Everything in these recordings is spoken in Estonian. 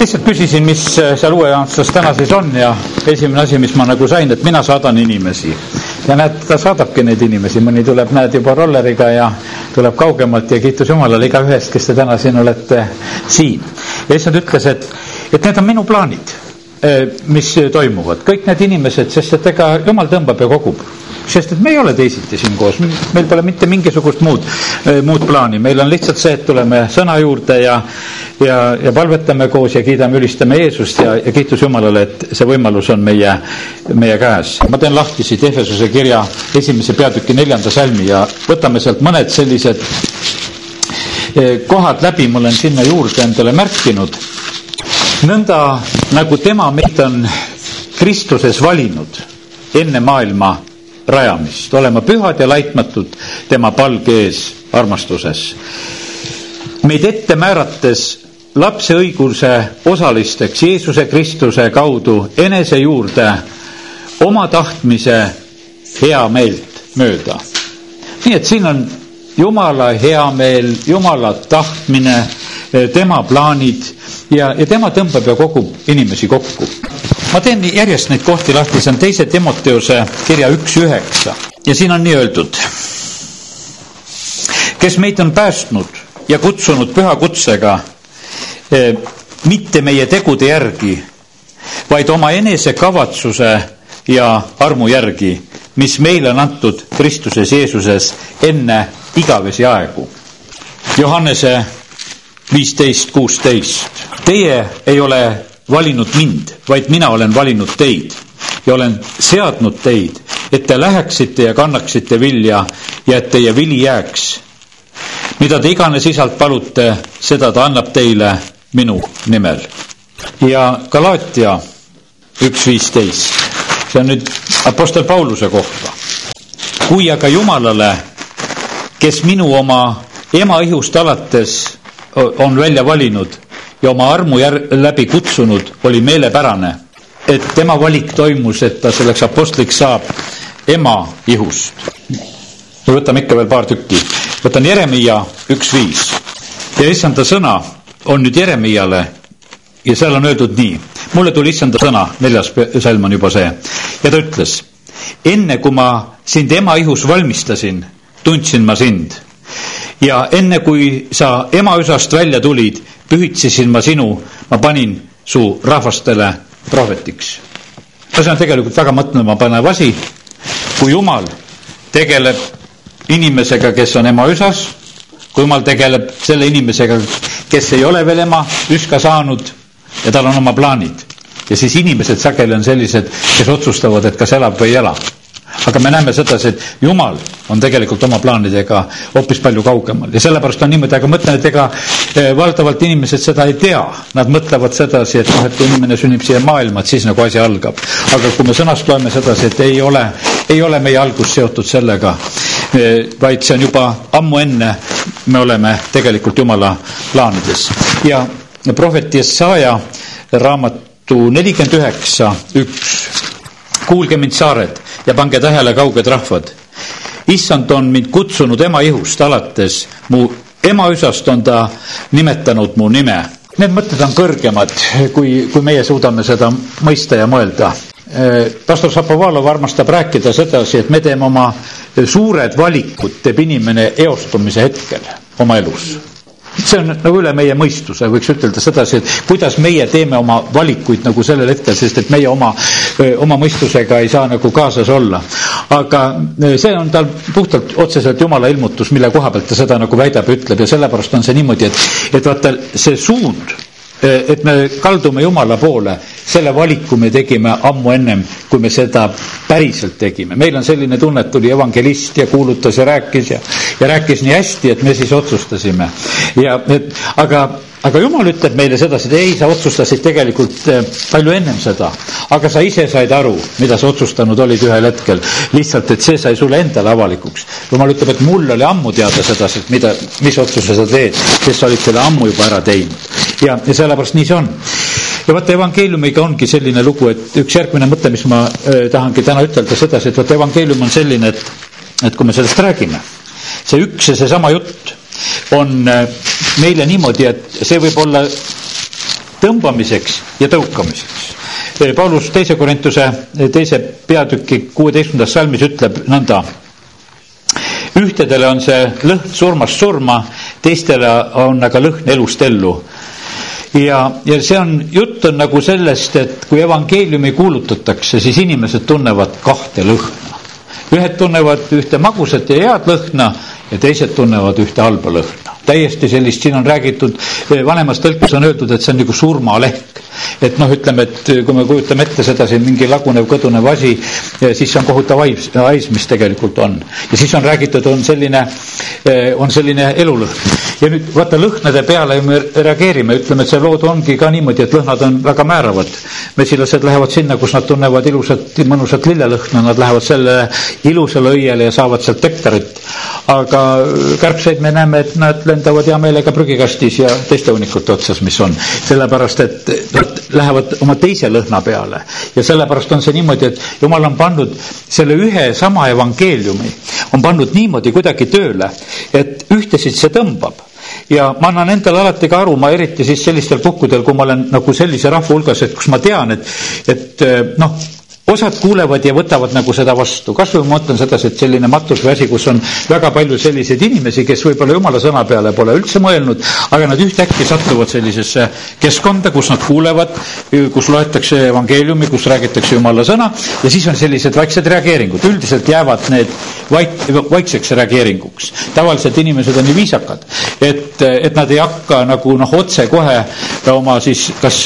lihtsalt küsisin, mis seal uueaastases täna siis on ja esimene asi, mis ma nagu sain, et mina saadan inimesi. ja näed, ta saadabki neid inimesi, mõni tuleb, näed, juba rolleriga ja tuleb kaugemalt ja kiitus Jumalale igaühest, kes te täna siin olete siin. ja issand ütles, et, et need on minu plaanid, mis toimuvad, kõik need inimesed, sest et ega Jumal tõmbab ja kogub sest et me ei ole teisiti siin koos, meil pole mitte mingisugust muud, muud plaani, meil on lihtsalt see, et tuleme sõna juurde ja ja, ja palvetame koos ja kiidame, ülistame Jeesust ja, ja kiitus Jumalale, et see võimalus on meie, meie käes. ma teen lahti siit Efesuse kirja esimese peatüki neljanda salmi ja võtame sealt mõned sellised kohad läbi, ma olen sinna juurde endale märkinud. nõnda nagu tema meid on Kristuses valinud enne maailma rajamist, olema pühad ja laitmatud tema palge ees armastuses. meid ette määrates lapse õiguse osalisteks Jeesuse Kristuse kaudu enese juurde oma tahtmise heameelt mööda. nii et siin on Jumala heameel, Jumala tahtmine, tema plaanid ja, ja tema tõmbab ja kogub inimesi kokku ma teen järjest neid kohti lahti, see on teise Timoteuse kirja üks üheksa ja siin on nii öeldud. kes meid on päästnud ja kutsunud püha kutsega, mitte meie tegude järgi, vaid oma enesekavatsuse ja armu järgi, mis meile on antud Kristuses Jeesuses enne igavesi aegu. Johannese viisteist, kuusteist. Teie ei ole valinud mind, vaid mina olen valinud teid ja olen seadnud teid, et te läheksite ja kannaksite vilja ja et teie vili jääks. mida te iganes isalt palute, seda ta annab teile minu nimel. ja Galaatia üks viisteist, see on nüüd Apostel Pauluse kohta. kui aga Jumalale, kes minu oma ema ihust alates on välja valinud ja oma armu jär-, läbi kutsunud, oli meelepärane, et tema valik toimus, et ta selleks apostliks saab ema ihust. ja võtame ikka veel paar tükki. võtan Jeremiia üks viis ja issanda sõna on nüüd Jeremiale ja seal on öeldud nii. mulle tuli issanda sõna, neljas salm on juba see ja ta ütles. enne kui ma sind ema ihus valmistasin, tundsin ma sind ja enne kui sa ema üsast välja tulid, pühitsesin ma sinu, ma panin su rahvastele prohvetiks. no see on tegelikult väga mõtlemapanev asi, kui Jumal tegeleb inimesega, kes on ema üsas, kui Jumal tegeleb selle inimesega, kes ei ole veel ema üska saanud ja tal on oma plaanid. ja siis inimesed sageli on sellised, kes otsustavad, et kas elab või ei ela aga me näeme sedasi, et Jumal on tegelikult oma plaanidega hoopis palju kaugemal ja sellepärast on niimoodi, aga mõtlen, et ega eh, valdavalt inimesed seda ei tea. Nad mõtlevad sedasi, et noh, et kui inimene sünnib siia maailma, et siis nagu asi algab. aga kui me sõnast loeme sedasi, et ei ole, ei ole meie algus seotud sellega, eh, vaid see on juba ammu enne, me oleme tegelikult Jumala plaanides ja prohvet Jesaja raamatu nelikümmend üheksa, üks kuulge mind, saared, ja pange tähele, kauged rahvad. issand on mind kutsunud ema ihust alates, mu ema üsast on ta nimetanud mu nime. Need mõtted on kõrgemad, kui, kui meie suudame seda mõista ja mõelda. pastor Šapovalov armastab rääkida sedasi, et me teeme oma suured valikud, teeb inimene eostumise hetkel oma elus see on nagu üle meie mõistuse, võiks ütelda sedasi, et kuidas meie teeme oma valikuid nagu sellel hetkel, sest et meie oma, oma mõistusega ei saa nagu kaasas olla. aga see on tal puhtalt otseselt Jumala ilmutus, mille koha pealt ta seda nagu väidab ja ütleb ja sellepärast on see niimoodi, et, et vaata see suund et me kaldume Jumala poole, selle valiku me tegime ammu ennem, kui me seda päriselt tegime. meil on selline tunne, et tuli evangelist ja kuulutas ja rääkis ja, ja rääkis nii hästi, et me siis otsustasime. ja et, aga, aga Jumal ütleb meile sedasi, et ei, sa otsustasid tegelikult eh, palju ennem seda, aga sa ise said aru, mida sa otsustanud olid ühel hetkel. lihtsalt, et see sai sulle endale avalikuks. Jumal ütleb, et mul oli ammu teada sedasi, et mida, mis otsuse sa teed, sest sa olid selle ammu juba ära teinud ja, ja sellepärast nii see on. ja vaata, evangeeliumiga ongi selline lugu, et üks järgmine mõte, mis ma äh, tahangi täna ütelda sedasi, et vaata, evangeelium on selline, et, et kui me sellest räägime, see üks ja seesama jutt on äh, meile niimoodi, et see võib olla tõmbamiseks ja tõukamiseks. Paulus teise Korintuse teise peatüki kuueteistkümnendas salmis ütleb nõnda. ühtedele on see lõhn surmast surma, teistele on aga lõhn elust ellu ja, ja see on, jutt on nagu sellest, et kui evangeeliumi kuulutatakse, siis inimesed tunnevad kahte lõhna. Ühed tunnevad ühte magusat ja head lõhna ja teised tunnevad ühte halba lõhna. täiesti sellist, siin on räägitud, vanemas tõlkes on öeldud, et see on nagu surmalehk et noh, ütleme, et kui me kujutame ette seda siin mingi lagunev, kõdunev asi, siis see on kohutav hais, hais, mis tegelikult on. ja siis on räägitud, on selline, eh, on selline elulõhn. ja nüüd vaata lõhnade peale me reageerime, ütleme, et see lood ongi ka niimoodi, et lõhnad on väga määravad. mesilased lähevad sinna, kus nad tunnevad ilusat, mõnusat lillelõhna, nad lähevad selle ilusale õiele ja saavad sealt nektarit. aga kärbseid me näeme, et nad lendavad hea meelega prügikastis ja teiste hunnikute otsas, mis on. sellepärast, et nad lähevad oma teise lõhna peale ja sellepärast on see niimoodi, et jumal on pannud selle ühe sama evangeeliumi, on pannud niimoodi kuidagi tööle, et ühtesid see tõmbab ja ma annan endale alati ka aru, ma eriti siis sellistel puhkudel, kui ma olen nagu sellise rahva hulgas, et kus ma tean, et, et noh, osad kuulevad ja võtavad nagu seda vastu, kasvõi ma mõtlen sedasi, et selline matus või asi, kus on väga palju selliseid inimesi, kes võib-olla jumala sõna peale pole üldse mõelnud, aga nad ühtäkki satuvad sellisesse keskkonda, kus nad kuulevad, kus loetakse evangeeliumi, kus räägitakse jumala sõna ja siis on sellised vaiksed reageeringud, üldiselt jäävad need vaik-, vaikseks reageeringuks. tavaliselt inimesed on nii viisakad, et, et nad ei hakka nagu noh, otsekohe oma siis kas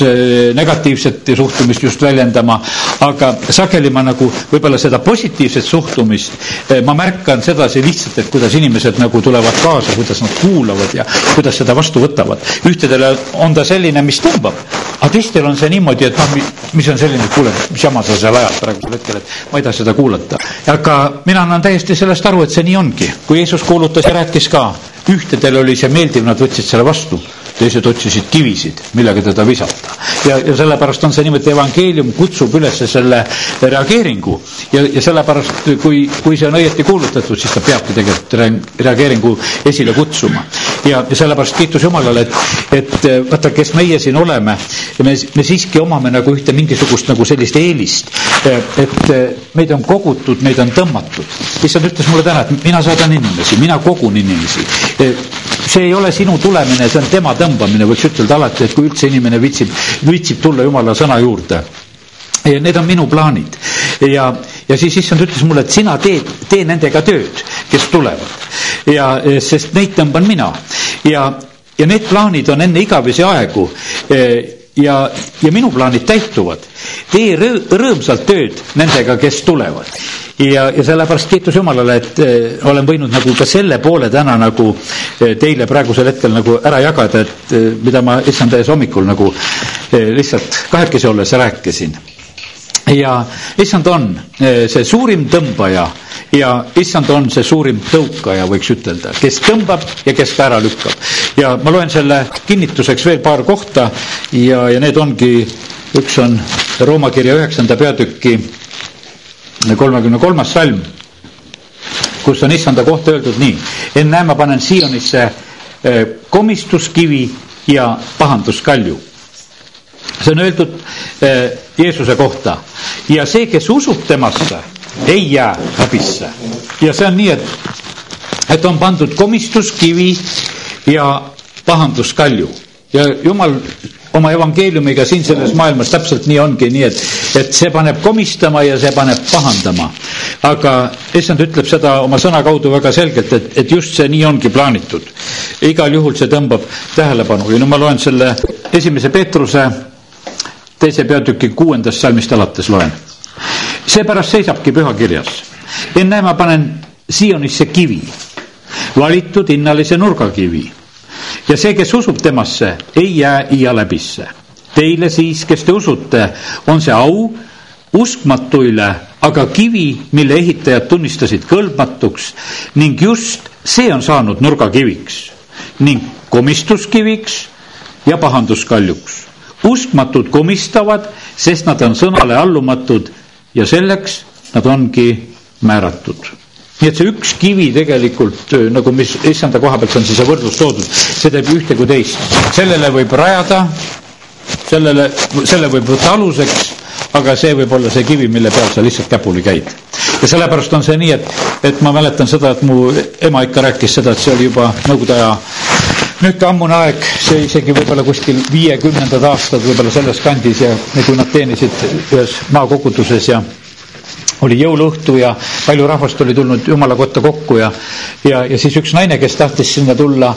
negatiivset suhtumist just väljendama, aga sageli ma nagu võib-olla seda positiivset suhtumist, eh, ma märkan sedasi lihtsalt, et kuidas inimesed nagu tulevad kaasa, kuidas nad kuulavad ja kuidas seda vastu võtavad. ühtedele on ta selline, mis tõmbab, aga teistel on see niimoodi, et noh, mis on selline, et kuule, mis jama sa seal ajad praegusel hetkel, et ma ei taha seda kuulata. aga mina annan täiesti sellest aru, et see nii ongi. kui Jeesus kuulutas ja rääkis ka, ühtedel oli see meeldiv, nad võtsid selle vastu teised otsisid kivisid, millega teda visata. ja, ja sellepärast on see niimoodi, evangeelium kutsub üles selle reageeringu ja, ja sellepärast, kui, kui see on õieti kuulutatud, siis ta peabki tegelikult reageeringu esile kutsuma. ja, ja sellepärast kiitus Jumalale, et, et vaata, kes meie siin oleme, me, me siiski omame nagu ühte mingisugust nagu sellist eelist, et meid on kogutud, meid on tõmmatud. issand ütles mulle täna, et mina saadan inimesi, mina kogun inimesi see ei ole sinu tulemine, see on tema tõmbamine, võiks ütelda alati, et kui üldse inimene viitsib, viitsib tulla jumala sõna juurde. need on minu plaanid. Ja, ja siis issand ütles mulle, et sina teed, tee nendega tööd, kes tulevad. Ja sest neid tõmban mina. Ja, ja need plaanid on enne igavesi aegu ja, ja minu plaanid täituvad. tee rõõ, rõõmsalt tööd nendega, kes tulevad ja, ja sellepärast kiitus Jumalale, et äh, olen võinud nagu ka selle poole täna nagu äh, teile praegusel hetkel nagu ära jagada, et äh, mida ma issand ees hommikul nagu äh, lihtsalt kahekesi olles rääkisin. Ja issand on äh, see suurim tõmbaja ja issand on see suurim tõukaja, võiks ütelda, kes tõmbab ja kes ka ära lükkab. ja ma loen selle kinnituseks veel paar kohta ja, ja need ongi, üks on Rooma kirja üheksanda peatüki kolmekümne kolmas salm, kus on issanda kohta öeldud nii. ennäe, ma panen Siionisse eh, komistuskivi ja pahanduskalju. See on öeldud eh, Jeesuse kohta ja see, kes usub temasse, ei jää häbisse. ja see on nii, et, et on pandud komistuskivi ja pahanduskalju ja jumal oma evangeeliumiga siin selles maailmas täpselt nii ongi, nii et, et see paneb komistama ja see paneb pahandama. aga issand ütleb seda oma sõna kaudu väga selgelt, et, et just see nii ongi plaanitud. igal juhul see tõmbab tähelepanu ja nüüd ma loen selle esimese Peetruse teise peatüki kuuendast salmist alates loen. seepärast seisabki pühakirjas. ennäe, ma panen Sionisse kivi, valitud hinnalise nurgakivi ja see, kes usub temasse, ei jää iia läbisse. Teile siis, kes te usute, on see au uskmatuile, aga kivi, mille ehitajad tunnistasid kõlbmatuks ning just see on saanud nurgakiviks ning komistuskiviks ja pahanduskaljuks. Uskmatud komistavad, sest nad on sõnale allumatud ja selleks nad ongi määratud nii et see üks kivi tegelikult nagu, mis issanda koha pealt on siis see võrdlus toodud, see teeb ühte kui teist. sellele võib rajada sellele, selle võib võtta aluseks, aga see võib olla see kivi, mille peal sa lihtsalt käpuli käid. ja sellepärast on see nii, et, et ma mäletan seda, et mu ema ikka rääkis seda, et see oli juba Nõukogude aja nüüd ammune aeg, see isegi võib-olla kuskil viiekümnendad aastad võib-olla selles kandis ja, kui nad teenisid ühes maakoguduses ja oli jõuluõhtu ja palju rahvast oli tulnud jumala kotta kokku ja, ja, ja siis üks naine, kes tahtis sinna tulla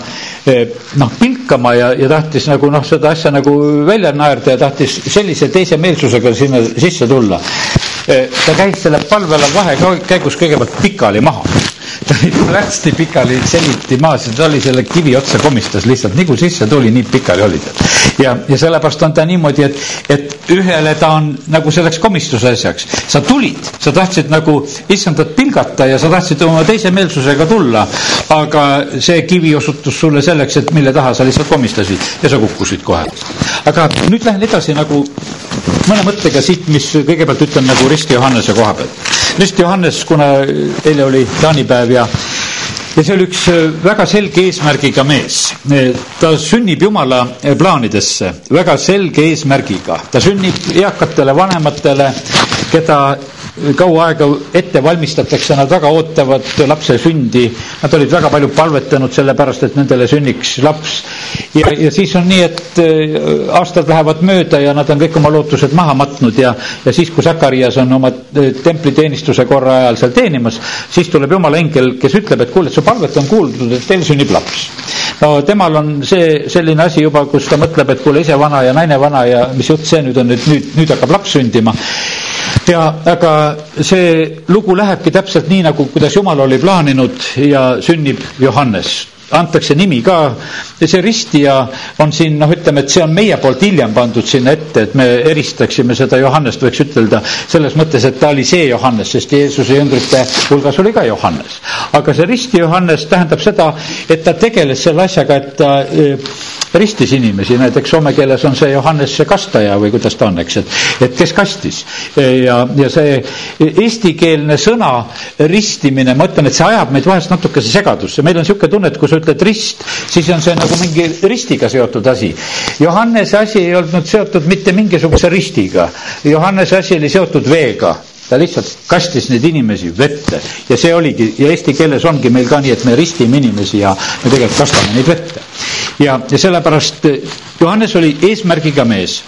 eh, noh, pilkama ja, ja tahtis nagu noh, seda asja nagu välja naerda ja tahtis sellise teise meelsusega sinna sisse tulla. Eh, ta käis selle palvel vahekäigus kõigepealt pikali maha ta oli hästi pikali seliti maas ja ta oli selle kivi otsa komistas lihtsalt, nii kui sisse tuli, nii pikali oli ta. ja, ja sellepärast on ta niimoodi, et, et ühele ta on nagu selleks komistuse asjaks. sa tulid, sa tahtsid nagu issandat pilgata ja sa tahtsid oma teise meelsusega tulla, aga see kivi osutus sulle selleks, et mille taha sa lihtsalt komistasid ja sa kukkusid kohe. aga nüüd lähen edasi nagu mõne mõttega siit, mis kõigepealt ütlen nagu Risti Johannese koha pealt. Risti Johannes, kuna eile oli jaanipäev ja ja see oli üks äh, väga selge eesmärgiga mees. ta sünnib Jumala äh, plaanidesse väga selge eesmärgiga. ta sünnib eakatele vanematele, keda kaua aega ette valmistatakse, nad väga ootavad lapse sündi. Nad olid väga palju palvetanud sellepärast, et nendele sünniks laps. ja, ja siis on nii, et äh, aastad lähevad mööda ja nad on kõik oma lootused maha matnud ja, ja siis, kui Sakarias on oma äh, templiteenistuse korra ajal seal teenimas, siis tuleb jumala ingel, kes ütleb, et kuule, et su palvet on kuuldud, et teil sünnib laps. no temal on see selline asi juba, kus ta mõtleb, et kuule, ise vana ja naine vana ja mis jutt see nüüd on, et nüüd, nüüd hakkab laps sündima ja aga see lugu lähebki täpselt nii, nagu kuidas Jumal oli plaaninud ja sünnib Johannes antakse nimi ka, see ristija on siin noh, ütleme, et see on meie poolt hiljem pandud sinna ette, et me eristaksime seda Johannest, võiks ütelda selles mõttes, et ta oli see Johannes, sest Jeesuse jüngrite hulgas oli ka Johannes. aga see risti Johannes tähendab seda, et ta tegeles selle asjaga, et ta ristis inimesi, näiteks soome keeles on see Johannes see kastaja või kuidas ta on, eks, et, et kes kastis. ja, ja see eestikeelne sõna ristimine, ma ütlen, et see ajab meid vahest natukese segadusse, meil on niisugune tunne, et kui sa ütled rist, siis on see nagu mingi ristiga seotud asi. Johannese asi ei olnud seotud mitte mingisuguse ristiga, Johannese asi oli seotud veega ta lihtsalt kastis neid inimesi vette ja see oligi ja eesti keeles ongi meil ka nii, et me ristime inimesi ja me tegelikult kastame neid vette. ja, ja sellepärast Johannes oli eesmärgiga mees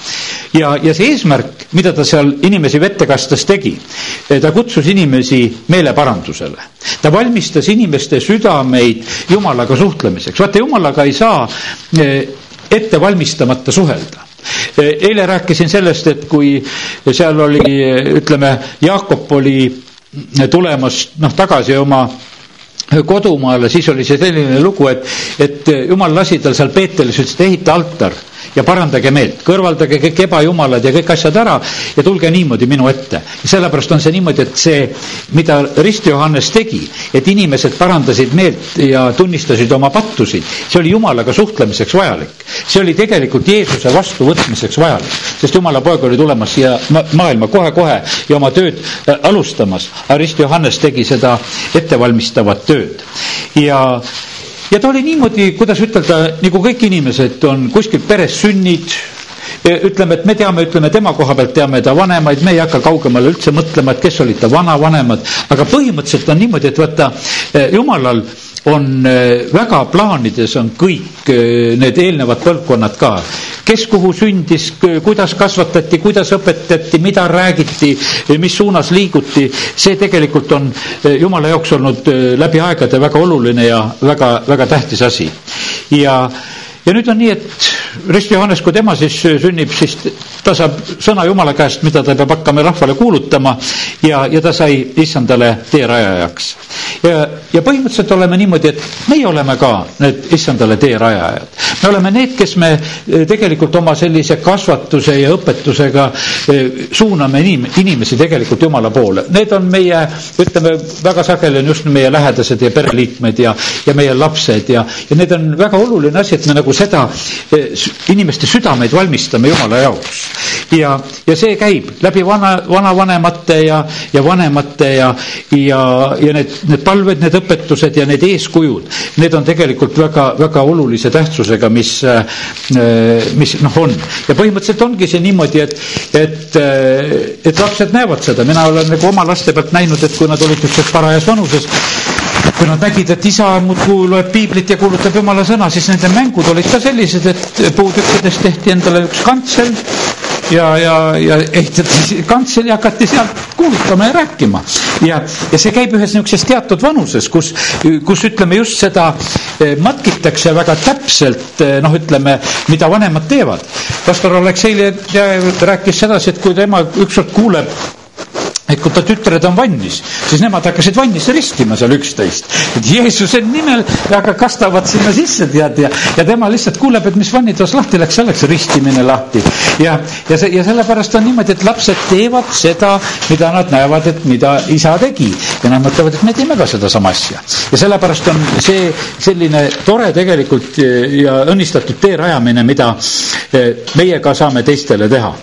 ja, ja see eesmärk, mida ta seal inimesi vette kastas, tegi, eh, ta kutsus inimesi meeleparandusele. ta valmistas inimeste südameid Jumalaga suhtlemiseks, vaata Jumalaga ei saa eh, ette valmistamata suhelda. Eile rääkisin sellest, et kui seal oli, ütleme, Jaakop oli tulemas noh, tagasi oma kodumaale, siis oli see selline lugu, et, et jumal lasi tal seal Peetelis, ütles, et ehita altar ja parandage meelt, kõrvaldage kõik ebajumalad ja kõik asjad ära ja tulge niimoodi minu ette. sellepärast on see niimoodi, et see, mida Rist Johannes tegi, et inimesed parandasid meelt ja tunnistasid oma pattusid, see oli Jumalaga suhtlemiseks vajalik. see oli tegelikult Jeesuse vastuvõtmiseks vajalik, sest Jumala poeg oli tulemas siia maailma kohe-kohe ja oma tööd äh, alustamas, Rist Johannes tegi seda ettevalmistavat tööd ja ja ta oli niimoodi, kuidas ütelda, nagu kõik inimesed on kuskilt perest sünnid, ütleme, et me teame, ütleme tema koha pealt teame ta vanemaid, me ei hakka kaugemale üldse mõtlema, et kes olid ta vanavanemad, aga põhimõtteliselt on niimoodi, et vaata, jumalal on äh, väga plaanides on kõik äh, need eelnevad põlvkonnad ka. kes kuhu sündis, kuidas kasvatati, kuidas õpetati, mida räägiti, mis suunas liiguti, see tegelikult on jumala jaoks olnud läbi aegade väga oluline ja väga, väga tähtis asi. ja ja nüüd on nii, et Rist Johannes, kui tema siis sünnib, siis ta saab sõna Jumala käest, mida ta peab hakkama rahvale kuulutama ja, ja ta sai issandale teerajajaks. ja, ja põhimõtteliselt oleme niimoodi, et meie oleme ka need issandale teerajajad. me oleme need, kes me eh, tegelikult oma sellise kasvatuse ja õpetusega eh, suuname inim-, inimesi tegelikult Jumala poole. Need on meie, ütleme, väga sageli on just meie lähedased ja pereliikmed ja, ja meie lapsed ja, ja need on väga oluline asi, et me nagu seda eh, inimeste südameid valmistame Jumala jaoks. ja, ja see käib läbi vana, vanavanemate ja, ja vanemate ja, ja, ja need, need palved, need õpetused ja need eeskujud, need on tegelikult väga, väga olulise tähtsusega, mis, mis noh, on. ja põhimõtteliselt ongi see niimoodi, et, et, et lapsed näevad seda, mina olen nagu oma laste pealt näinud, et kui nad olid niisuguses parajas vanuses, kui nad nägid, et isa muudkui loeb piiblit ja kuulutab jumala sõna, siis nende mängud olid ka sellised, et puutükkidest tehti endale üks kantsel ja, ja, ja ehitati kantsel ja hakati sealt kuulutama ja rääkima. ja, ja see käib ühes niisuguses teatud vanuses, kus, kus ütleme just seda eh, matkitakse väga täpselt, eh, noh, ütleme, mida vanemad teevad. pastor Aleksei rääkis sedasi, et kui tema ükskord kuuleb et kui ta tütred on vannis, siis nemad hakkasid vannis ristima seal üksteist. et Jeesuse nimel aga kastavad sinna sisse, tead, ja, ja tema lihtsalt kuuleb, et mis vannitoas lahti läks, seal läks ristimine lahti. ja, ja see, ja sellepärast on niimoodi, et lapsed teevad seda, mida nad näevad, et mida isa tegi. ja nad mõtlevad, et me teeme ka sedasama asja. ja sellepärast on see selline tore tegelikult ja õnnistatud tee rajamine, mida eh, meie ka saame teistele teha.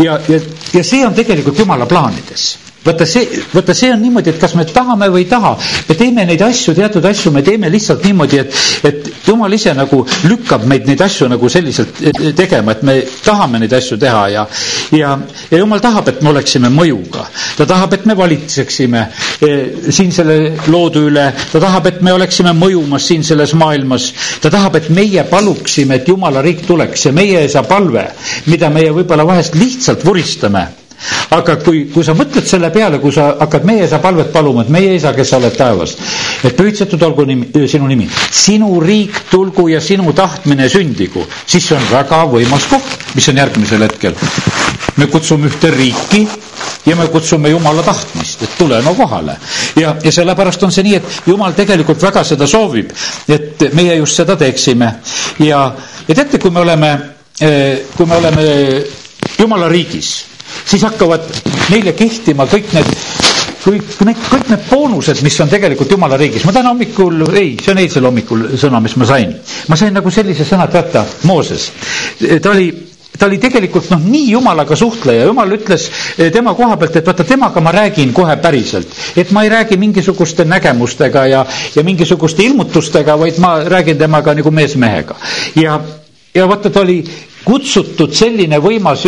ja, ja, ja see on tegelikult jumala plaanides vaata see, vaata see on niimoodi, et kas me tahame või ei taha, me teeme neid asju, teatud asju me teeme lihtsalt niimoodi, et, et jumal ise nagu lükkab meid neid asju nagu selliselt e, e, tegema, et me tahame neid asju teha ja, ja, ja jumal tahab, et me oleksime mõjuga. ta tahab, et me valitseksime e, siin selle loodu üle, ta tahab, et me oleksime mõjumas siin selles maailmas, ta tahab, et meie paluksime, et jumala riik tuleks ja meie ei saa palve, mida meie võib-olla vahest lihtsalt vuristame aga kui, kui sa mõtled selle peale, kui sa hakkad meie isa palvet paluma, et meie isa, kes sa oled taevas, et pühitsetud olgu nimi, sinu nimi, sinu riik tulgu ja sinu tahtmine sündigu, siis see on väga võimas koht, mis on järgmisel hetkel. me kutsume ühte riiki ja me kutsume Jumala tahtmist, et tule no kohale. ja, ja sellepärast on see nii, et Jumal tegelikult väga seda soovib, et meie just seda teeksime ja, ja teate, kui me oleme, kui me oleme Jumala riigis siis hakkavad neile kehtima kõik need kõik need, kõik need boonused, mis on tegelikult jumala riigis. ma täna hommikul, ei, see on eilsel hommikul sõna, mis ma sain. ma sain nagu sellise sõna, et vaata, Mooses, ta oli ta oli tegelikult noh, nii jumalaga suhtleja, jumal ütles eh, tema koha pealt, et vaata, temaga ma räägin kohe päriselt. et ma ei räägi mingisuguste nägemustega ja, ja mingisuguste ilmutustega, vaid ma räägin temaga nagu mees mehega. ja, ja vaata, ta oli kutsutud selline võimas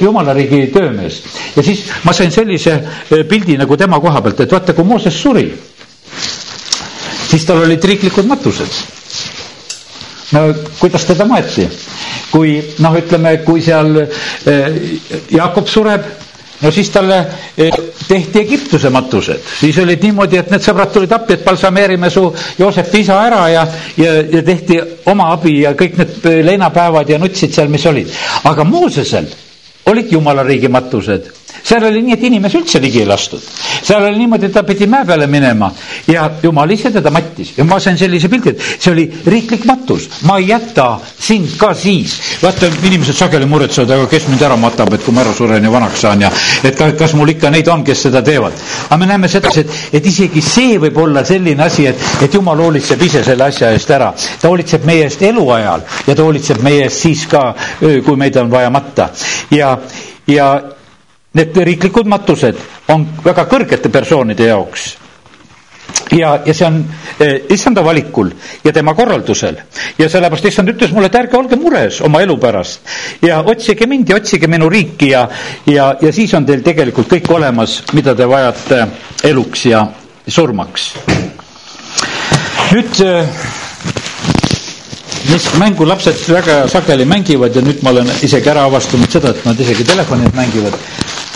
jumala riigi töömees. ja siis ma sain sellise pildi nagu tema koha pealt, et vaata, kui Mooses suri, siis tal olid riiklikud matused. no kuidas teda maeti? kui noh, ütleme, kui seal Jaakop sureb no siis talle eh, tehti Egiptuse matused, siis olid niimoodi, et need sõbrad tulid appi, et balsameerime su Joosepi isa ära ja, ja, ja tehti oma abi ja kõik need leinapäevad ja nutsid seal, mis olid. aga Moosesel olid jumala riigi matused seal oli nii, et inimesi üldse ligi ei lastud. seal oli niimoodi, et ta pidi mäe peale minema ja jumal ise teda mattis ja ma sain sellise pildi, et see oli riiklik matus, ma ei jäta sind ka siis. vaata, inimesed sageli muretsevad, aga kes mind ära matab, et kui ma ära suren ja vanaks saan ja et kas, kas mul ikka neid on, kes seda teevad. aga me näeme sedasi, et, et isegi see võib olla selline asi, et, et jumal hoolitseb ise selle asja eest ära. ta hoolitseb meie eest eluajal ja ta hoolitseb meie eest siis ka, kui meid on vaja matta ja, ja Need riiklikud matused on väga kõrgete persoonide jaoks ja, ja see on eh, issanda valikul ja tema korraldusel. ja sellepärast issand ütles mulle, et ärge olge mures oma elu pärast ja otsige mind ja otsige minu riiki ja, ja, ja siis on teil tegelikult kõik olemas, mida te vajate eluks ja surmaks. nüüd eh, mis mängu lapsed väga sageli mängivad ja nüüd ma olen isegi ära avastanud seda, et nad isegi telefonid mängivad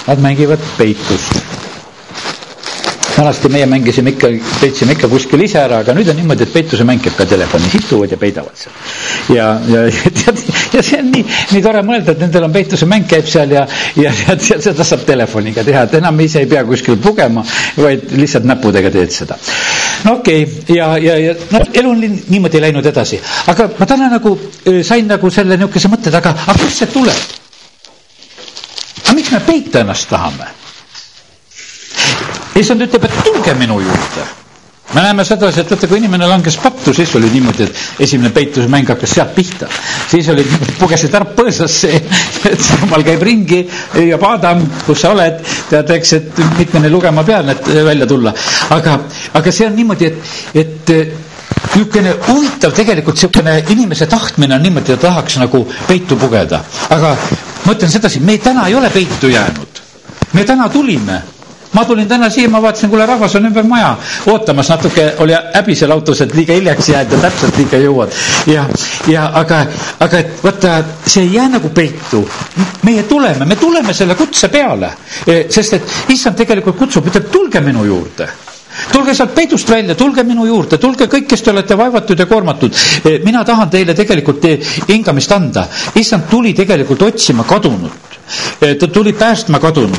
Nad mängivad peitust. vanasti meie mängisime ikka, peitsime ikka kuskil ise ära, aga nüüd on niimoodi, et peitusemäng käib ka telefonis, istuvad ja peidavad seal. ja, ja tead, ja see on nii, nii tore mõelda, et nendel on peitusemäng käib seal ja, ja, ja, ja seda saab telefoniga teha, et enam ise ei pea kuskil pugema, vaid lihtsalt näppudega teed seda. no okei okay., ja, ja, ja noh, elu on niimoodi läinud edasi, aga ma täna nagu sain nagu selle niisuguse mõtte taga, aga kust see tuleb? Me peita ennast tahame? issand ütleb, et tulge minu juurde me näeme sedasi, et vaata, kui inimene langes pattu, siis oli niimoodi, et esimene peitusemäng hakkas sealt pihta. siis olid, pugesid ära põõsasse, et jumal käib ringi ja Adam, kus sa oled, tead, eks, et mitmeni lugema pean, et välja tulla. aga, aga see on niimoodi, et, et niisugune huvitav tegelikult niisugune inimese tahtmine on niimoodi, et tahaks nagu peitu pugeda. aga ma ütlen sedasi, me täna ei ole peitu jäänud. me täna tulime ma tulin täna siia, ma vaatasin, kuule, rahvas on ümber maja ootamas, natuke oli häbi seal autos, et liiga hiljaks jääd ja täpselt liiga jõuad. ja, ja aga, aga et vaata, see ei jää nagu peitu. meie tuleme, me tuleme selle kutse peale, e, sest et issand tegelikult kutsub, ütleb, tulge minu juurde tulge sealt peidust välja, tulge minu juurde, tulge kõik, kes te olete vaevatud ja koormatud. E, mina tahan teile tegelikult hingamist anda. issand tuli tegelikult otsima kadunut ta tuli päästma kadunud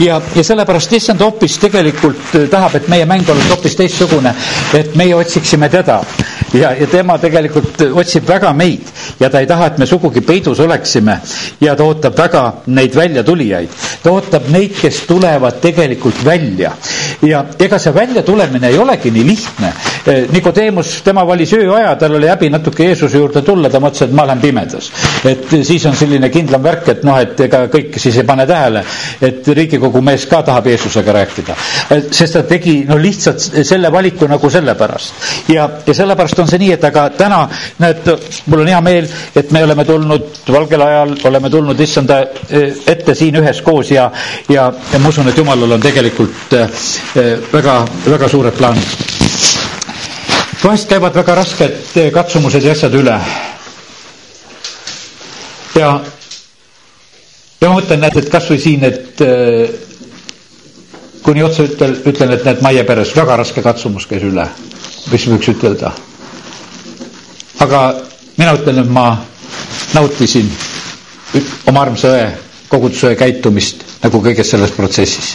ja, ja sellepärast issand hoopis tegelikult tahab, et meie mäng oleks hoopis teistsugune, et meie otsiksime teda ja, ja tema tegelikult otsib väga meid ja ta ei taha, et me sugugi peidus oleksime ja ta ootab väga neid väljatulijaid. ta ootab neid, kes tulevad tegelikult välja ja ega see väljatulemine ei olegi nii lihtne. Äh, Nikodeemus, tema valis ööaja, tal oli häbi natuke Jeesuse juurde tulla, ta mõtles, et ma olen pimedas. et siis on selline kindlam värk, et noh, et ega kõik siis ei pane tähele, et Riigikogu mees ka tahab Jeesusega rääkida. sest ta tegi no lihtsalt selle valiku nagu sellepärast. ja, ja sellepärast on see nii, et aga täna, näed, mul on hea meel, et me oleme tulnud valgel ajal, oleme tulnud issanda eh, ette siin üheskoos ja, ja, ja ma usun, et jumalal on tegelikult eh, väga, väga suured plaanid. vahest käivad väga rasked katsumused ja asjad üle. ja ja ma mõtlen, näed, et kasvõi siin, et äh, kuni otsa ütlen, ütlen, et näed, Maie peres väga raske katsumus käis üle, mis võiks ütelda. aga mina ütlen, et ma nautisin oma armsa õe, koguduse käitumist nagu kõiges selles protsessis.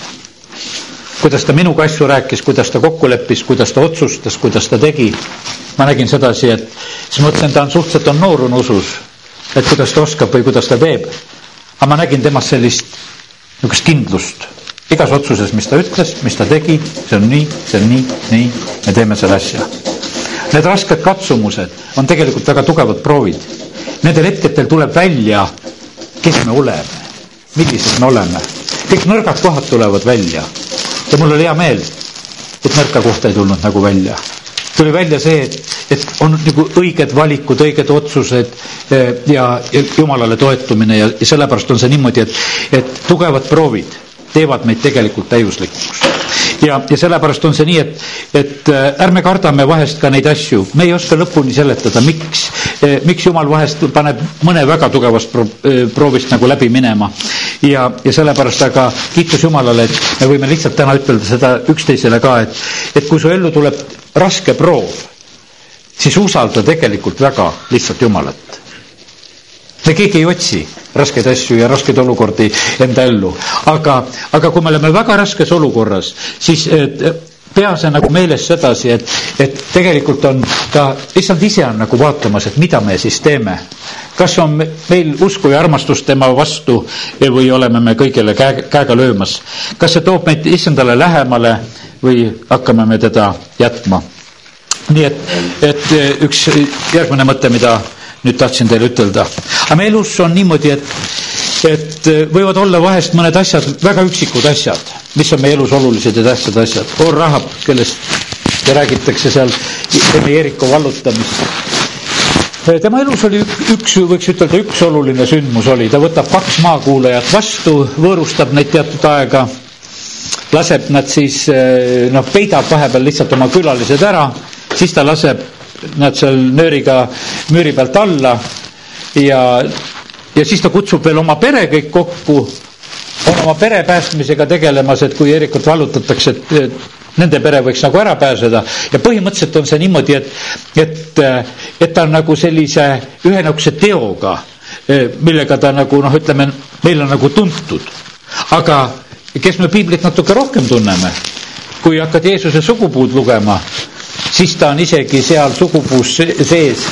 Kuidas ta minuga asju rääkis, kuidas ta kokku leppis, kuidas ta otsustas, kuidas ta tegi. ma nägin sedasi, et siis mõtlesin, ta on suhteliselt on noor on usus, et kuidas ta oskab või kuidas ta teeb aga ma nägin temas sellist niisugust kindlust igas otsuses, mis ta ütles, mis ta tegi, see on nii, see on nii, nii, me teeme selle asja. Need rasked katsumused on tegelikult väga tugevad proovid. Nendel hetkedel tuleb välja, kes me oleme, millised me oleme. kõik nõrgad kohad tulevad välja. Ja mul oli hea meel, et nõrka kohta ei tulnud nagu välja tuli välja see, et, et on nagu õiged valikud, õiged otsused eh, ja, ja jumalale toetumine ja, ja sellepärast on see niimoodi, et, et tugevad proovid teevad meid tegelikult täiuslikuks. Ja, ja sellepärast on see nii, et, et eh, ärme kardame vahest ka neid asju, me ei oska lõpuni seletada, miks, eh, miks jumal vahest paneb mõne väga tugevast pro, proovist nagu läbi minema. ja, ja sellepärast aga kiitus Jumalale, et me võime lihtsalt täna ütelda seda üksteisele ka, et, et kui su ellu tuleb raske proov, siis usalda tegelikult väga lihtsalt Jumalat. Me keegi ei otsi raskeid asju ja raskeid olukordi enda ellu, aga, aga kui me oleme väga raskes olukorras, siis pea see nagu meeles sedasi, et, et tegelikult on ta, issand ise on nagu vaatamas, et mida me siis teeme. kas on meil usku ja armastust tema vastu või oleme me kõigele käe, käega löömas. kas see toob meid issandale lähemale või hakkame me teda jätma. nii et, et üks järgmine mõte, mida nüüd tahtsin teile ütelda. aga meie elus on niimoodi, et, et võivad olla vahest mõned asjad, väga üksikud asjad, mis on meie elus olulised ja tähtsad asjad. Or Rahab, kellest räägitakse seal enne Jeeriko vallutamist tema elus oli üks, võiks ütelda, üks oluline sündmus oli, ta võtab kaks maakuulajat vastu, võõrustab neid teatud aega laseb nad siis eh, noh, peidab vahepeal lihtsalt oma külalised ära, siis ta laseb nad seal nööriga müüri pealt alla ja, ja siis ta kutsub veel oma pere kõik kokku, on oma pere päästmisega tegelemas, et kui Eerikut vallutatakse, et, et nende pere võiks nagu ära pääseda. Ja põhimõtteliselt on see niimoodi, et, et, et ta on nagu sellise ühe niisuguse teoga, millega ta nagu noh, ütleme, meil on nagu tuntud, aga kes me piiblit natuke rohkem tunneme, kui hakkad Jeesuse sugupuud lugema, siis ta on isegi seal sugupuus sees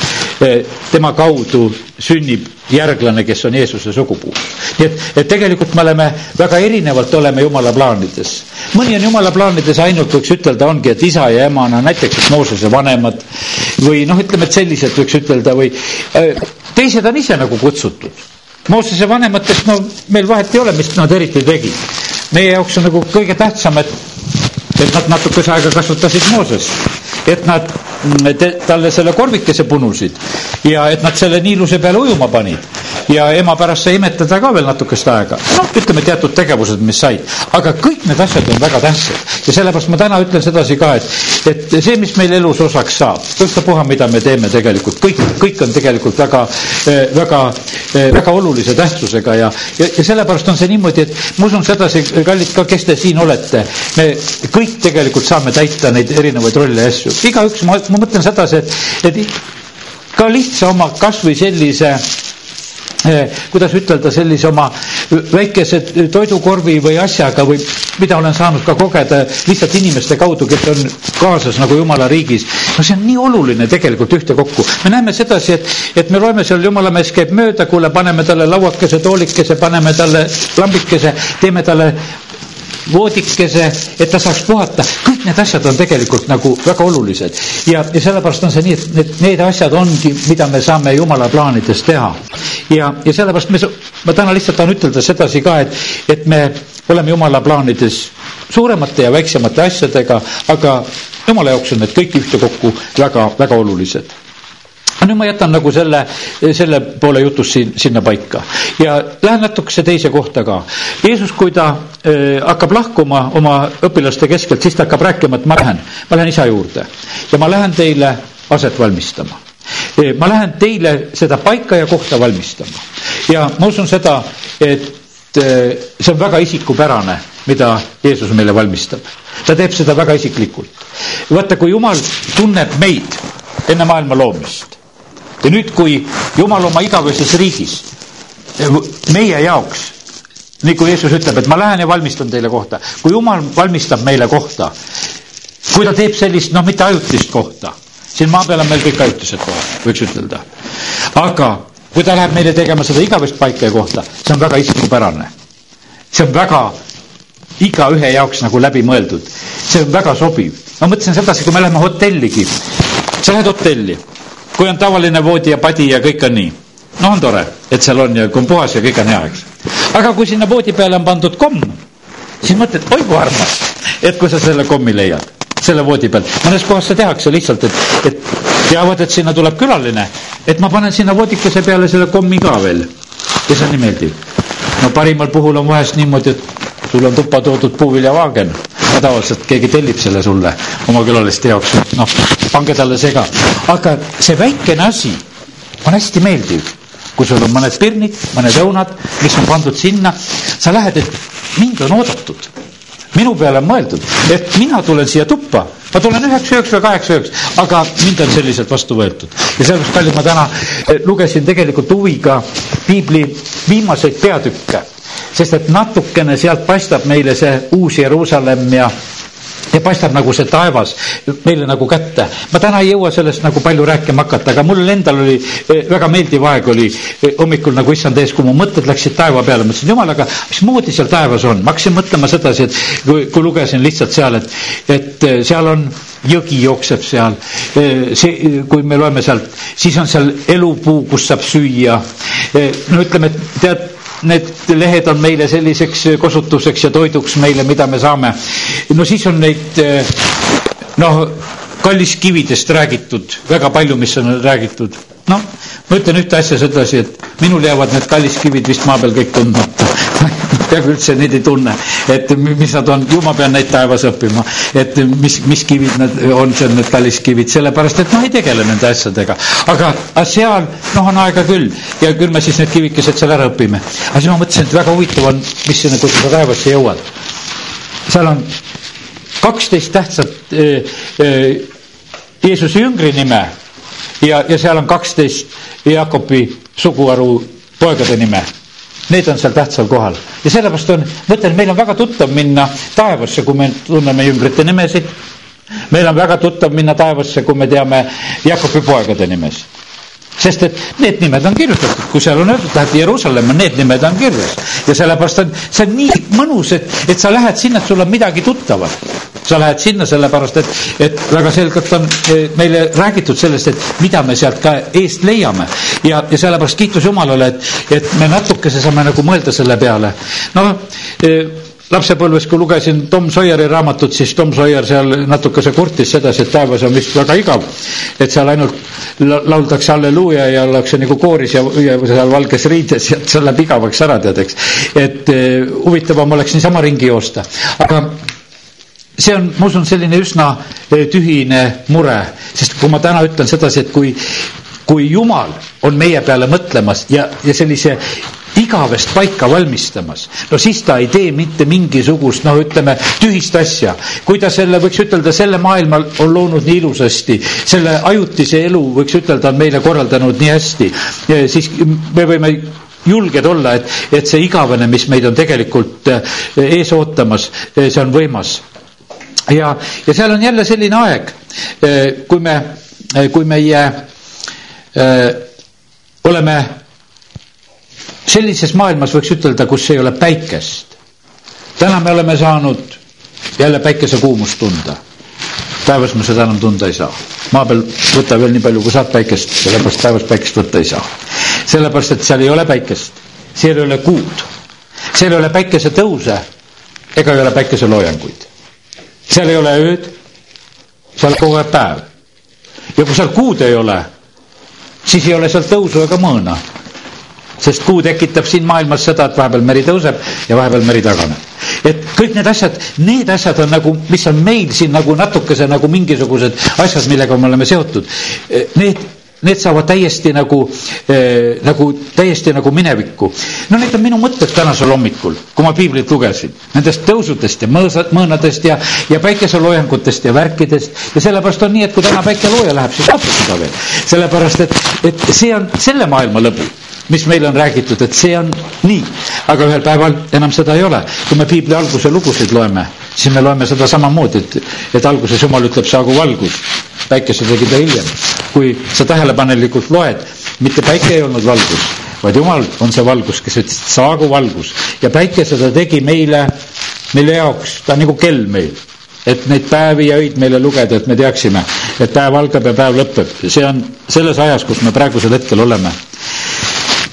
tema kaudu sünnib järglane, kes on Jeesuse sugupuu. nii et, et tegelikult me oleme väga erinevalt oleme Jumala plaanides. mõni on Jumala plaanides ainult, võiks ütelda, ongi, et isa ja emana, näiteks et Moosese vanemad või noh, ütleme, et sellised võiks ütelda või teised on ise nagu kutsutud Moosese vanematest, no meil vahet ei ole, mis nad eriti tegid. meie jaoks on nagu kõige tähtsam, et, et nad natukese aega kasvatasid Moosest, et nad te, talle selle korvikese punusid ja et nad selle niiluse peale ujuma panid. Ja ema pärast sai imetada ka veel natukest aega. noh, ütleme teatud tegevused, mis said, aga kõik need asjad on väga tähtsad. Ja sellepärast ma täna ütlen sedasi ka, et, et see, mis meil elus osaks saab, ükstapuha, mida me teeme tegelikult, kõik, kõik on tegelikult väga, väga, väga olulise tähtsusega ja, ja, ja sellepärast on see niimoodi, et ma usun sedasi, kallid ka, kes te siin olete, me kõik tegelikult saame täita neid erinevaid rolle ja asju, igaüks, ma, ma mõtlen sedasi, et, et ka lihtsa oma kasvõi sellise eh, kuidas ütelda, sellise oma väikese toidukorvi või asjaga või mida olen saanud ka kogeda lihtsalt inimeste kaudu, kes on kaasas nagu jumala riigis. no see on nii oluline tegelikult ühtekokku. me näeme sedasi, et, et me loeme seal, jumala mees käib mööda, kuule, paneme talle lauakese, toolikese, paneme talle lambikese, teeme talle voodikese, et ta saaks puhata, kõik need asjad on tegelikult nagu väga olulised. ja, ja sellepärast on see nii, et need, need asjad ongi, mida me saame jumala plaanides teha. ja, ja sellepärast me, ma täna lihtsalt tahan ütelda sedasi ka, et, et me oleme jumala plaanides suuremate ja väiksemate asjadega, aga jumala jaoks on need kõik ühtekokku väga, väga olulised nüüd ma jätan nagu selle, selle poole jutust siin, sinna paika ja lähen natukese teise kohta ka. Jeesus, kui ta äh, hakkab lahkuma oma õpilaste keskelt, siis ta hakkab rääkima, et ma lähen, ma lähen isa juurde ja ma lähen teile aset valmistama. ma lähen teile seda paika ja kohta valmistama ja ma usun seda, et see on väga isikupärane, mida Jeesus meile valmistab. ta teeb seda väga isiklikult. vaata, kui Jumal tunneb meid enne maailma loomist ja nüüd, kui Jumal oma igavestes riigis meie jaoks, nii kui Jeesus ütleb, et ma lähen ja valmistan teile kohta, kui Jumal valmistab meile kohta, kui ta teeb sellist, noh, mitte ajutist kohta, siin maa peal on meil kõik ajutised kohad, võiks ütelda. aga kui ta läheb meile tegema seda igavest paika ja kohta, see on väga isikupärane. see on väga igaühe jaoks nagu läbimõeldud, see on väga sobiv. ma mõtlesin sedasi, kui me läheme hotelligi, sa lähed hotelli kui on tavaline voodi ja padi ja kõik on nii, no on tore, et seal on ja kui on puhas ja kõik on hea, eks. aga kui sinna voodi peale on pandud komm, siis mõtled, oi kui armas, et kui sa selle kommi leiad, selle voodi peal. mõnes kohas see tehakse lihtsalt, et, et teavad, et sinna tuleb külaline, et ma panen sinna voodikese peale selle kommi ka veel. ja see on nii meeldiv. no parimal puhul on vahest niimoodi, et sul on tuppa toodud puuviljavaagen ja tavaliselt keegi tellib selle sulle oma külaliste jaoks, noh, pange talle see ka. aga see väikene asi on hästi meeldiv, kui sul on mõned pirnid, mõned õunad, mis on pandud sinna, sa lähed, et mind on oodatud. Minu peale on mõeldud, et mina tulen siia tuppa, ma tulen üheks ööks või kaheks ööks, aga mind on selliselt vastu võetud. ja sellepärast, kallid, ma täna eh, lugesin tegelikult huviga piibli viimaseid peatükke sest et natukene sealt paistab meile see uus Jeruusalemm ja ja paistab nagu see taevas meile nagu kätte. ma täna ei jõua sellest nagu palju rääkima hakata, aga mul endal oli eh, väga meeldiv aeg oli eh, hommikul nagu issand ees, kui mu mõtted läksid taeva peale, mõtlesin, jumal, aga mismoodi seal taevas on, ma hakkasin mõtlema sedasi, et kui, kui lugesin lihtsalt seal, et, et eh, seal on jõgi jookseb seal, see, kui me loeme sealt, siis on seal elupuu, kus saab süüa. no ütleme, et tead, need lehed on meile selliseks kosutuseks ja toiduks meile, mida me saame. no siis on neid noh, kalliskividest räägitud, väga palju, mis on räägitud. Noh, ma ütlen ühte asja sedasi, et minul jäävad need kalliskivid vist maa peal kõik tundmata peaaegu üldse neid ei tunne, et mis nad on, ju ma pean neid taevas õppima, et mis, mis kivid nad on, seal need kalliskivid, sellepärast et noh, ei tegele nende asjadega. aga, aga seal noh, on aega küll ja küll me siis need kivikesed seal ära õpime. aga siis ma mõtlesin, et väga huvitav on, mis sinna, kui sa taevasse jõuad. seal on kaksteist tähtsat äh, äh, Jeesuse jüngri nime ja, ja seal on kaksteist Jaakobi suguharu poegade nime Need on seal tähtsal kohal ja sellepärast on, ma ütlen, meil on väga tuttav minna taevasse, kui me tunneme jüngrite nimesid. meil on väga tuttav minna taevasse, kui me teame Jakobi poegade nimesid. sest et need nimed on kirjutatud, kui seal on öeldud, lähed Jeruusalemma, need nimed on kirjas. ja sellepärast on, see on nii mõnus, et, et sa lähed sinna, et sul on midagi tuttavat. Sa lähed sinna sellepärast, et, et väga selgelt on eh, meile räägitud sellest, et mida me sealt ka eest leiame. ja, ja sellepärast kiitus Jumalale, et, et me natukese saame nagu mõelda selle peale. no eh, lapsepõlves, kui lugesin Tom Sawyeri raamatut, siis Tom Sawyer seal natukese kurtis sedasi, et taevas on vist väga igav. et seal ainult lauldakse halleluuja ja ollakse nagu kooris ja, ja seal valges riides ja see läheb igavaks ära, tead, eks. et eh, huvitavam oleks niisama ringi joosta, aga see on, ma usun, selline üsna eh, tühine mure, sest kui ma täna ütlen sedasi, et kui, kui Jumal on meie peale mõtlemas ja, ja sellise igavest paika valmistamas, no siis ta ei tee mitte mingisugust, noh, ütleme tühist asja. kui ta selle, võiks ütelda, selle maailma on loonud nii ilusasti, selle ajutise elu, võiks ütelda, on meile korraldanud nii hästi, siis me võime julged olla, et, et see igavene, mis meid on tegelikult eh, ees ootamas, eh, see on võimas. Ja, ja seal on jälle selline aeg, kui me, kui meie öö, oleme sellises maailmas võiks ütelda, kus ei ole päikest. täna me oleme saanud jälle päikesekuumust tunda. päevas me seda enam tunda ei saa. maa peal võta veel nii palju, kui saad päikest, sellepärast päevas päikest võtta ei saa. sellepärast, et seal ei ole päikest, seal ei ole kuud, seal ei ole päikesetõuse ega ei ole päikeseloojanguid. Seal ei ole ööd, seal kogu aeg päev. ja kui seal kuud ei ole, siis ei ole seal tõusu ega mõõna sest kuu tekitab siin maailmas seda, et vahepeal meri tõuseb ja vahepeal meri taganeb. et kõik need asjad, need asjad on nagu, mis on meil siin nagu natukese nagu mingisugused asjad, millega me oleme seotud. Need need saavad täiesti nagu äh,, nagu täiesti nagu minevikku. no need on minu mõtted tänasel hommikul, kui ma piiblit lugesin, nendest tõusudest ja mõõsad, mõõnadest ja, ja päikeseloojangutest ja värkidest ja sellepärast on nii, et kui täna päike looja läheb, siis tapab seda veel. sellepärast, et, et see on selle maailma lõbu mis meile on räägitud, et see on nii, aga ühel päeval enam seda ei ole. kui me piibli alguse lugusid loeme, siis me loeme seda samamoodi, et, et alguses Jumal ütleb, saagu valgus. päikese tegi ta hiljem. kui sa tähelepanelikult loed, mitte päike ei olnud valgus, vaid Jumal on see valgus, kes ütles, et saagu valgus. Ja päikese ta tegi meile, meile jaoks, ta on nagu kell meil. Et neid päevi ja öid meile lugeda, et me teaksime, et päev algab ja päev lõpeb. see on selles ajas, kus me praegusel hetkel oleme.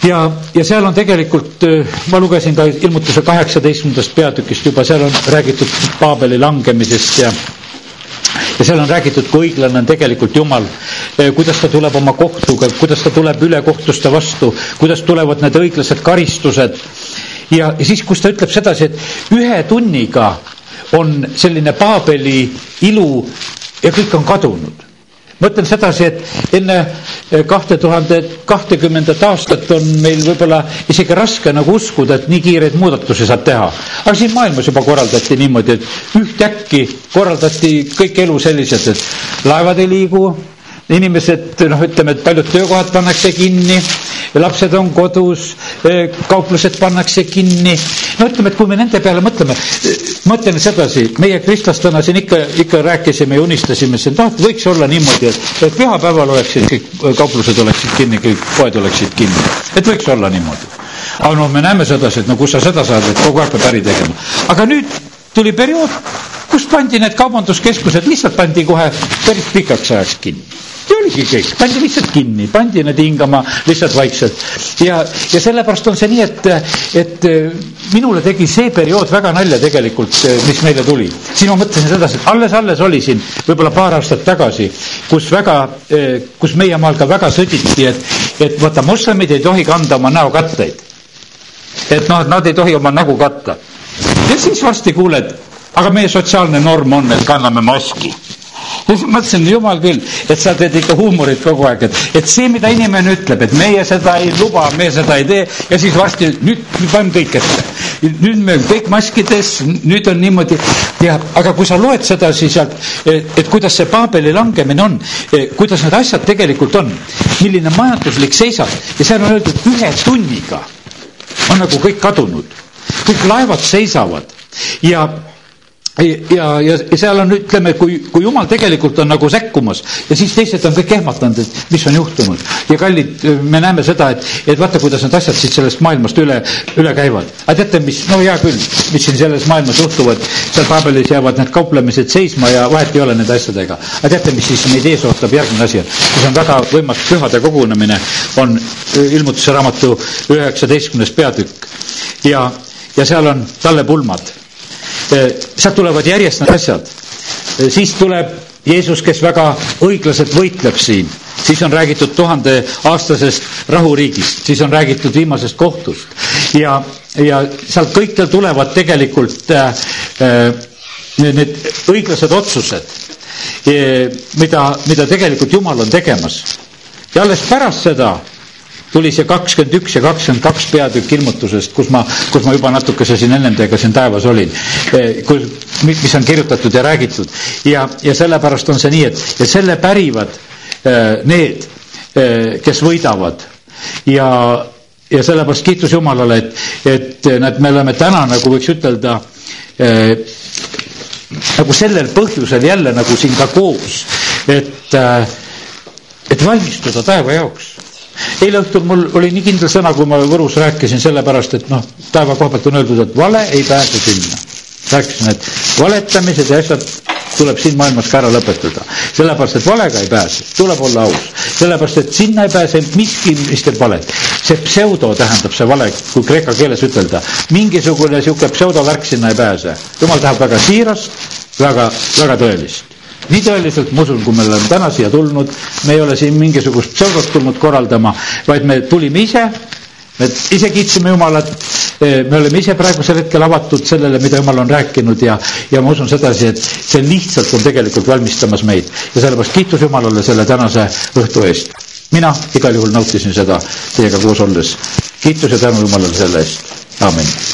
Ja, ja seal on tegelikult, ma lugesin ka ilmutuse kaheksateistkümnendast peatükist juba, seal on räägitud Paabeli langemisest ja ja seal on räägitud, kui õiglane on tegelikult Jumal, kuidas ta tuleb oma kohtuga, kuidas ta tuleb ülekohtuste vastu, kuidas tulevad need õiglased karistused. ja, siis, kus ta ütleb sedasi, et ühe tunniga on selline Paabeli ilu ja kõik on kadunud ma ütlen sedasi, et enne eh, kahte tuhande kahtekümnendat aastat on meil võib-olla isegi raske nagu uskuda, et nii kiireid muudatusi saab teha. aga siin maailmas juba korraldati niimoodi, et ühtäkki korraldati kõik elu selliselt, et laevad ei liigu, inimesed, noh, ütleme, et paljud töökohad pannakse kinni, lapsed on kodus, eh, kauplused pannakse kinni. no ütleme, et kui me nende peale mõtleme, mõtlen sedasi, meie kristlastena siin ikka, ikka rääkisime ja unistasime, et noh, et võiks olla niimoodi, et, et pühapäeval oleksid kõik kauplused oleksid kinni, kõik poed oleksid kinni, et võiks olla niimoodi. aga noh, me näeme sedasi, et no kus sa seda saad, et kogu aeg peab äri tegema. aga nüüd tuli periood, kus pandi need kaubanduskeskused, lihtsalt pandi kohe päris pikaks ajaks kinni ja oligi kõik, pandi lihtsalt kinni, pandi need hingama lihtsalt vaikselt. ja, ja sellepärast on see nii, et, et minule tegi see periood väga nalja tegelikult, mis meile tuli. siis ma mõtlesin sedasi, et alles-alles oli siin võib-olla paar aastat tagasi, kus väga, kus meie maal ka väga sõditi, et, et vaata, moslemid ei tohi kanda oma näokatteid. et noh, et nad ei tohi oma nägu katta. ja siis varsti kuuled, aga meie sotsiaalne norm on, et kanname maski ja siis mõtlesin, jumal küll, et sa teed ikka huumorit kogu aeg, et, et see, mida inimene ütleb, et meie seda ei luba, me seda ei tee ja siis varsti nüüd paneme kõik ette. nüüd me kõik maskides, nüüd on niimoodi. Ja, aga kui sa loed sedasi sealt, et, kuidas see Paabeli langemine on, kuidas need asjad tegelikult on, milline majanduslik seisab. Ja seal on öeldud ühe tunniga on nagu kõik kadunud, kõik laevad seisavad ja ja, ja, ja seal on, ütleme, kui, kui jumal tegelikult on nagu sekkumas ja siis teised on kõik ehmatanud, et mis on juhtunud. ja kallid, me näeme seda, et, et vaata, kuidas need asjad siit sellest maailmast üle, üle käivad. aga teate, mis, no hea küll, mis siin selles maailmas juhtuvad, seal Paabelis jäävad need kauplemised seisma ja vahet ei ole nende asjadega. aga teate, mis siis meid ees ootab, järgmine asi on, siis on väga võimas pühade kogunemine, on ilmutuse raamatu üheksateistkümnes peatükk ja, ja seal on tallepulmad sealt tulevad järjest need asjad. siis tuleb Jeesus, kes väga õiglaselt võitleb siin, siis on räägitud tuhandeaastasest rahuriigist, siis on räägitud viimasest kohtust ja, ja sealt kõikjal tulevad tegelikult äh, need õiglased otsused, mida, mida tegelikult Jumal on tegemas. ja alles pärast seda tuli see kakskümmend üks ja kakskümmend kaks peatükk ilmutusest, kus ma, kus ma juba natukese siin ennem teiega siin taevas olin, eh, kus, mis on kirjutatud ja räägitud. ja, ja sellepärast on see nii, et ja selle pärivad eh, need, eh, kes võidavad. Ja, ja sellepärast kiitus Jumalale, et, et näed, me oleme täna nagu võiks ütelda nagu sellel põhjusel jälle nagu siin ka koos, et, et valmistuda taeva jaoks eile õhtul mul oli nii kindel sõna, kui ma Võrus rääkisin, sellepärast et noh, taeva koha pealt on öeldud, et vale ei pääse sinna. rääkisin, et valetamised ja asjad tuleb siin maailmas ka ära lõpetada. sellepärast, et valega ei pääse, tuleb olla aus. sellepärast, et sinna ei pääse miski, mis teeb valet. see pseudo tähendab see vale, kui kreeka keeles ütelda. mingisugune niisugune pseudovärk sinna ei pääse. jumal tahab väga siirast, väga, väga tõelist nii tõeliselt ma usun, kui me oleme täna siia tulnud, me ei ole siin mingisugust pseudot tulnud korraldama, vaid me tulime ise, me ise kiitsime Jumalat, me oleme ise praegusel hetkel avatud sellele, mida Jumal on rääkinud ja, ja ma usun sedasi, et see lihtsalt on tegelikult valmistamas meid ja sellepärast kiitus Jumalale selle tänase õhtu eest. mina igal juhul nautisin seda teiega koos olles. kiitus ja tänu Jumalale selle eest, aamen.